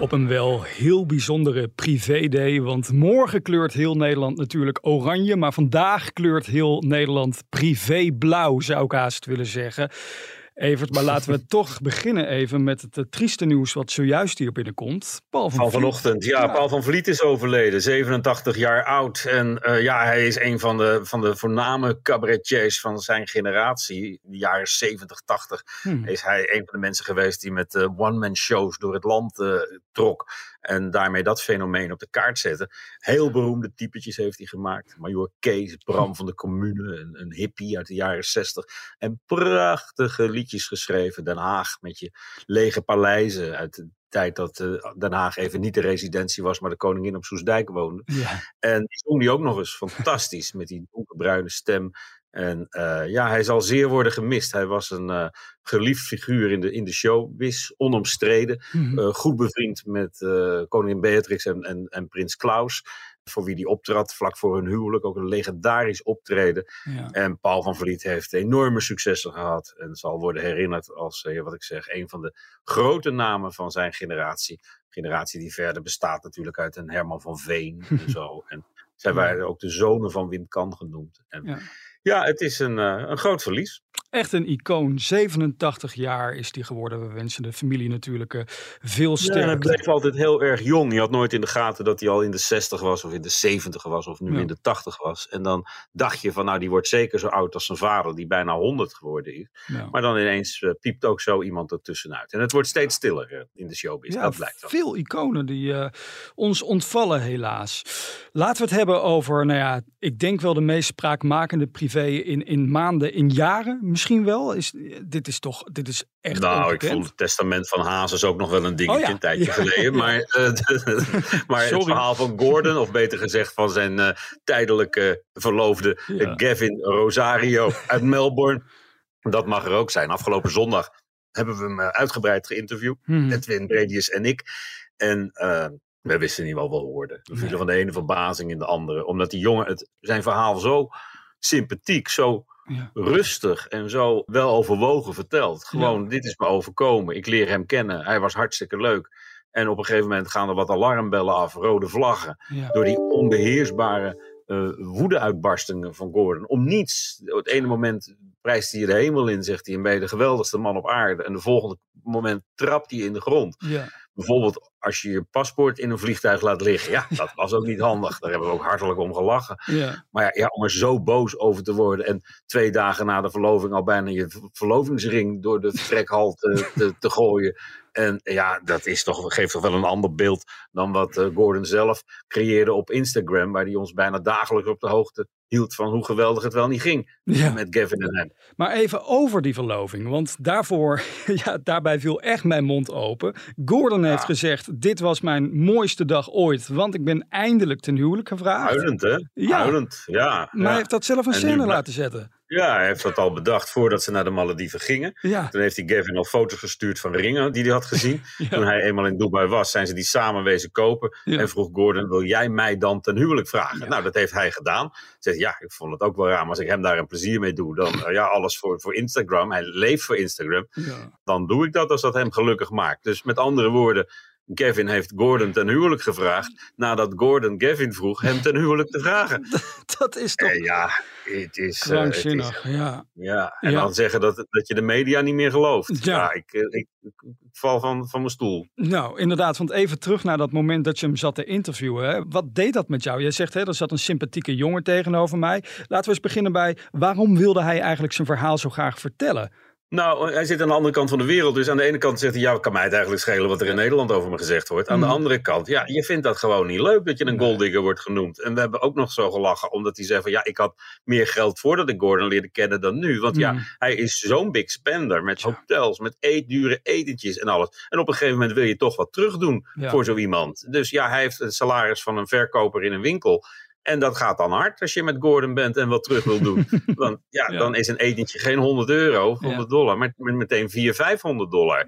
Op een wel heel bijzondere privé-day, want morgen kleurt heel Nederland natuurlijk oranje, maar vandaag kleurt heel Nederland privé-blauw, zou ik haast willen zeggen. Evert, maar laten we toch beginnen even met het, eh, trieste nieuws wat zojuist hier binnenkomt. Paul van, van vanochtend, ja, Paul van Vliet is overleden, 87 jaar oud. En uh, ja, hij is een van de, van de voorname cabaretiers van zijn generatie. In de jaren 70, 80 hmm. is hij een van de mensen geweest die met uh, one-man shows door het land uh, trok. En daarmee dat fenomeen op de kaart zetten. Heel beroemde typetjes heeft hij gemaakt. Major Kees, Bram van de Commune, een, een hippie uit de jaren 60. En prachtige liedjes geschreven. Den Haag met je lege paleizen uit de tijd dat uh, Den Haag even niet de residentie was, maar de koningin op Soesdijk woonde. Ja. En die zong die ook nog eens fantastisch met die donkerbruine stem. En uh, ja, hij zal zeer worden gemist. Hij was een uh, geliefd figuur in de, in de showbiz, onomstreden. Mm -hmm. uh, goed bevriend met koningin Beatrix en, en, en prins Klaus. Voor wie die optrad vlak voor hun huwelijk. Ook een legendarisch optreden. Ja. En Paul van Vliet heeft enorme successen gehad. En zal worden herinnerd als, wat ik zeg, een van de grote namen van zijn generatie. Generatie die verder bestaat natuurlijk uit een Herman van Veen en zo. En zij waren ook de zonen van Wim Kan genoemd. En, ja. Ja, het is een, uh, een groot verlies. Echt een icoon. 87 jaar is hij geworden. We wensen de familie natuurlijk uh, veel sterkte. Ja, hij bleef altijd heel erg jong. Je had nooit in de gaten dat hij al in de 60 was of in de 70 was of nu ja. in de 80 was. En dan dacht je van nou die wordt zeker zo oud als zijn vader die bijna 100 geworden is. Ja. Maar dan ineens uh, piept ook zo iemand ertussenuit. En het wordt steeds stiller in de showbiz. Ja, dat blijkt wel. Veel iconen die ons ontvallen helaas. Laten we het hebben over, nou ja, ik denk wel de meest spraakmakende privé in, in maanden, in jaren misschien wel? Is, dit is toch, dit is echt Nou, onbekend. ik vond het testament van Hazes ook nog wel een dingetje oh ja. een tijdje ja. geleden. Maar, uh, maar het verhaal van Gordon, of beter gezegd van zijn uh, tijdelijke verloofde ja. Gavin Rosario uit Melbourne. Dat mag er ook zijn. Afgelopen zondag hebben we hem uitgebreid geïnterviewd. Hmm. Edwin Bredius en ik. En uh, we wisten niet wat hoorden. We vielen van de ene verbazing in de andere. Omdat die jongen het, zijn verhaal zo sympathiek, zo ja. rustig en zo wel overwogen verteld. Gewoon, ja. dit is me overkomen. Ik leer hem kennen. Hij was hartstikke leuk. En op een gegeven moment gaan er wat alarmbellen af, rode vlaggen. Ja. Door die onbeheersbare uh, woede-uitbarstingen van Gordon. Om niets. Op het ene moment prijst hij de hemel in, zegt hij, en ben je de geweldigste man op aarde. En de volgende moment trapt hij in de grond. Bijvoorbeeld als je je paspoort in een vliegtuig laat liggen. Ja, dat was ook niet handig. Daar hebben we ook hartelijk om gelachen. Ja. Maar ja, ja, om er zo boos over te worden en twee dagen na de verloving al bijna je verlovingsring door de vertrekhal te, te, te gooien. En ja, dat is toch, geeft toch wel een ander beeld dan wat uh, Gordon zelf creëerde op Instagram. Waar hij ons bijna dagelijks op de hoogte hield van hoe geweldig het wel niet ging ja. met Gavin en hem. Maar even over die verloving, want daarvoor, ja, daarbij viel echt mijn mond open. Gordon heeft gezegd, dit was mijn mooiste dag ooit, want ik ben eindelijk ten huwelijk gevraagd. Huilend, hè? Ja. Huilend, ja. Maar hij heeft dat zelf een scène laten zetten. Ja, hij heeft dat al bedacht voordat ze naar de Malediven gingen. Ja. Toen heeft hij Gavin al foto's gestuurd van ringen die hij had gezien. ja. Toen hij eenmaal in Dubai was, zijn ze die samen wezen kopen. Ja. En vroeg Gordon, wil jij mij dan ten huwelijk vragen? Nou, dat heeft hij gedaan. Zegt, ja, ik vond het ook wel raar, maar als ik hem daar een plezier mee doe, dan uh, ja, alles voor, voor Instagram. Hij leeft voor Instagram. Dan doe ik dat als dat hem gelukkig maakt. Dus met andere woorden, Gavin heeft Gordon ten huwelijk gevraagd. Nadat Gordon Gavin vroeg hem ten huwelijk te vragen. Dat is toch. Ja, het is. Krankzinnig, uh, ja. Ja, en ja. dan zeggen dat, dat je de media niet meer gelooft. Ja, ja ik, ik, ik, val van, van mijn stoel. Nou, inderdaad, want even terug naar dat moment dat je hem zat te interviewen. Hè. Wat deed dat met jou? Jij zegt, hè, er zat een sympathieke jongen tegenover mij. Laten we eens beginnen bij waarom wilde hij eigenlijk zijn verhaal zo graag vertellen? Nou, hij zit aan de andere kant van de wereld. Dus aan de ene kant zegt hij, ja, kan mij het eigenlijk schelen wat er in Nederland over me gezegd wordt. Aan de andere kant, ja, je vindt dat gewoon niet leuk dat je een golddigger wordt genoemd. En we hebben ook nog zo gelachen, omdat hij zei van, ja, ik had meer geld voordat ik Gordon leerde kennen dan nu. Want ja, hij is zo'n big spender met hotels, met eet, dure etentjes en alles. En op een gegeven moment wil je toch wat terugdoen voor zo iemand. Dus ja, hij heeft het salaris van een verkoper in een winkel. En dat gaat dan hard als je met Gordon bent en wat terug wil doen. Dan, ja, dan is een etentje geen 100 euro, 100 dollar, maar meteen 400, 500 dollar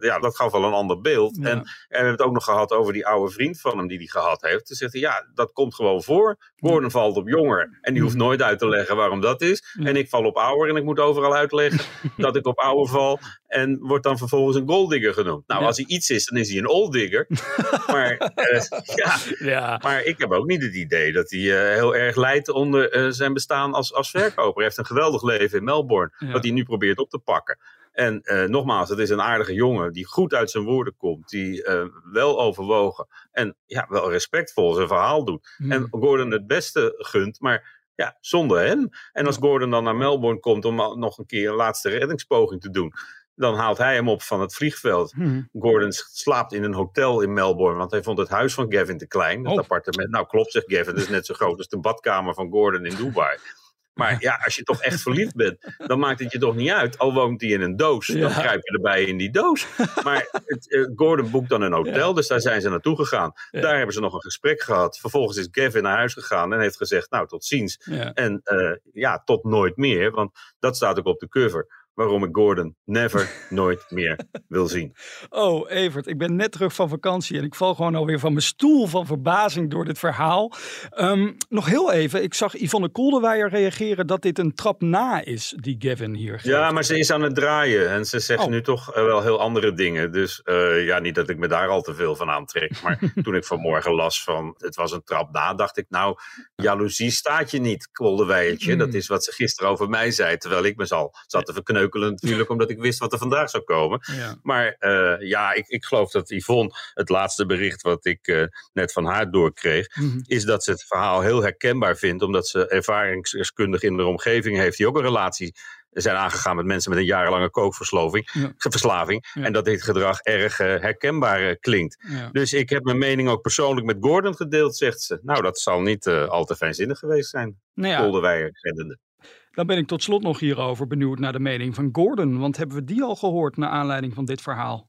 ja, dat gaf wel een ander beeld. En, en, we hebben het ook nog gehad over die oude vriend van hem die hij gehad heeft. Ze zegt, ja, dat komt gewoon voor. Gordon valt op jonger en die hoeft nooit uit te leggen waarom dat is. En ik val op ouder en ik moet overal uitleggen dat ik op ouder val. En wordt dan vervolgens een golddigger genoemd. Nou, als hij iets is, dan is hij een olddigger. maar, uh, ja. ja. maar ik heb ook niet het idee dat hij uh, heel erg leidt onder uh, zijn bestaan als, als verkoper. Hij heeft een geweldig leven in Melbourne, wat hij nu probeert op te pakken. En uh, nogmaals, het is een aardige jongen die goed uit zijn woorden komt, die uh, wel overwogen en ja, wel respectvol zijn verhaal doet. Hmm. En Gordon het beste gunt, maar ja, zonder hem. En als Gordon dan naar Melbourne komt om nog een keer een laatste reddingspoging te doen, dan haalt hij hem op van het vliegveld. Hmm. Gordon slaapt in een hotel in Melbourne, want hij vond het huis van Gavin te klein. Het oh. appartement. Nou, klopt, zegt Gavin. Het is net zo groot als de badkamer van Gordon in Dubai. Maar ja, als je toch echt verliefd bent, dan maakt het je toch niet uit. Al woont hij in een doos, dan kruip je erbij in die doos. Maar het, uh, Gordon boekt dan een hotel, dus daar zijn ze naartoe gegaan. Daar hebben ze nog een gesprek gehad. Vervolgens is Gavin naar huis gegaan en heeft gezegd, nou, tot ziens. En uh, ja, tot nooit meer, want dat staat ook op de cover waarom ik Gordon never, nooit meer wil zien. Oh, Evert, ik ben net terug van vakantie en ik val gewoon alweer van mijn stoel van verbazing door dit verhaal. Um, nog heel even, ik zag Yvonne Koldewijer reageren dat dit een trap na is die Gavin hier geeft. Ja, maar ze is aan het draaien en ze zegt oh. nu toch uh, wel heel andere dingen. Dus uh, ja, niet dat ik me daar al te veel van aantrek. Maar toen ik vanmorgen las van het was een trap na, dacht ik nou, jaloezie staat je niet, Koldewijertje. Mm. Dat is wat ze gisteren over mij zei, terwijl ik me zal zat te natuurlijk, omdat ik wist wat er vandaag zou komen. Maar uh, ja, ik, ik geloof dat Yvonne, het laatste bericht wat ik uh, net van haar doorkreeg, mm -hmm. is dat ze het verhaal heel herkenbaar vindt, omdat ze ervaringsdeskundig in de omgeving heeft, die ook een relatie zijn aangegaan met mensen met een jarenlange kookverslaving. Ja. Verslaving, ja. En dat dit gedrag erg uh, herkenbaar uh, klinkt. Ja. Dus ik heb mijn mening ook persoonlijk met Gordon gedeeld, zegt ze. Nou, dat zal niet uh, al te fijnzinnig geweest zijn. Nou ja. Kolderweijer reddende. Dan ben ik tot slot nog hierover benieuwd naar de mening van Gordon. Want hebben we die al gehoord naar aanleiding van dit verhaal?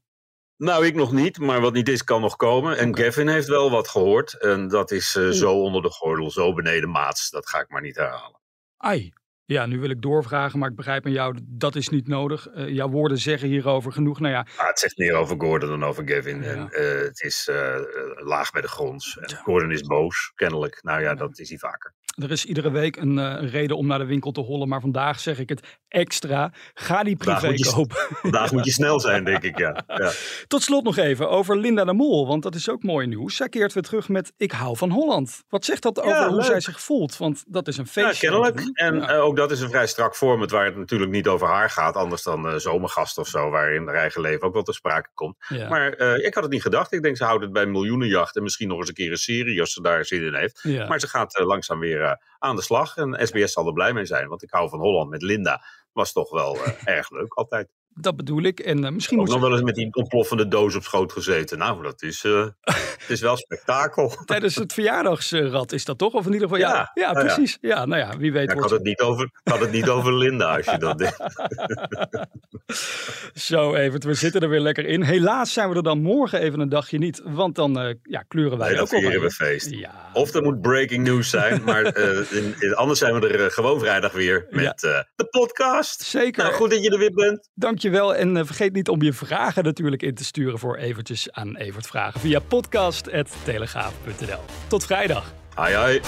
Nou, ik nog niet, maar wat niet is, kan nog komen. En. Gavin heeft wel wat gehoord. En dat is uh, zo onder de gordel, zo beneden maats. Dat ga ik maar niet herhalen. Ai. Ja, nu wil ik doorvragen, maar ik begrijp aan jou, dat is niet nodig. Uh, jouw woorden zeggen hierover genoeg. Nou ja. Ah, het zegt meer over Gordon dan over Gavin. Ja. En, uh, het is uh, laag bij de grond. Gordon is boos, kennelijk. Nou ja, dat is hij vaker. Er is iedere week een, uh, reden om naar de winkel te hollen. Maar vandaag zeg ik het extra. Ga die privé vandaag je, kopen. Vandaag moet je snel zijn, denk ik, ja. ja. Tot slot nog even over Linda de Mol. Want dat is ook mooi nieuws. Zij keert weer terug met Ik hou van Holland. Wat zegt dat over ja, hoe zij zich voelt? Want dat is een feestje. Ja, kennelijk. En uh, ook dat is een vrij strak format waar het natuurlijk niet over haar gaat. Anders dan uh, zomergast of zo. Waarin haar eigen leven ook wel te sprake komt. Maar ik had het niet gedacht. Ik denk ze houdt het bij miljoenenjacht. En misschien nog eens een keer een serie als ze daar zin in heeft. Maar ze gaat langzaam weer aan de slag. En SBS zal er blij mee zijn, want ik hou van Holland met Linda. Was toch wel erg leuk altijd. Dat bedoel ik. En uh, misschien Ook nog wel eens met die ontploffende doos op schoot gezeten. Nou, dat is, uh, het is wel spektakel. Tijdens het verjaardagsrad is dat toch? Of in ieder geval, ja, ja, ja nou precies. Ja. ja. nou ja, wie weet. Ja, ik had het, niet over, had het niet over Linda als je dat deed. Zo, Evert, we zitten er weer lekker in. Helaas zijn we er dan morgen even een dagje niet. Want dan uh, ja, kleuren wij nee, ook vieren we feest. Of er moet breaking news zijn. maar in, in, anders zijn we er gewoon vrijdag weer met de podcast. Zeker. Nou, goed dat je er weer bent. Dank Dankjewel en uh, vergeet niet om je vragen natuurlijk in te sturen voor eventjes aan Evert Vragen via podcast.telegraaf.nl. Tot vrijdag. Hoi hoi.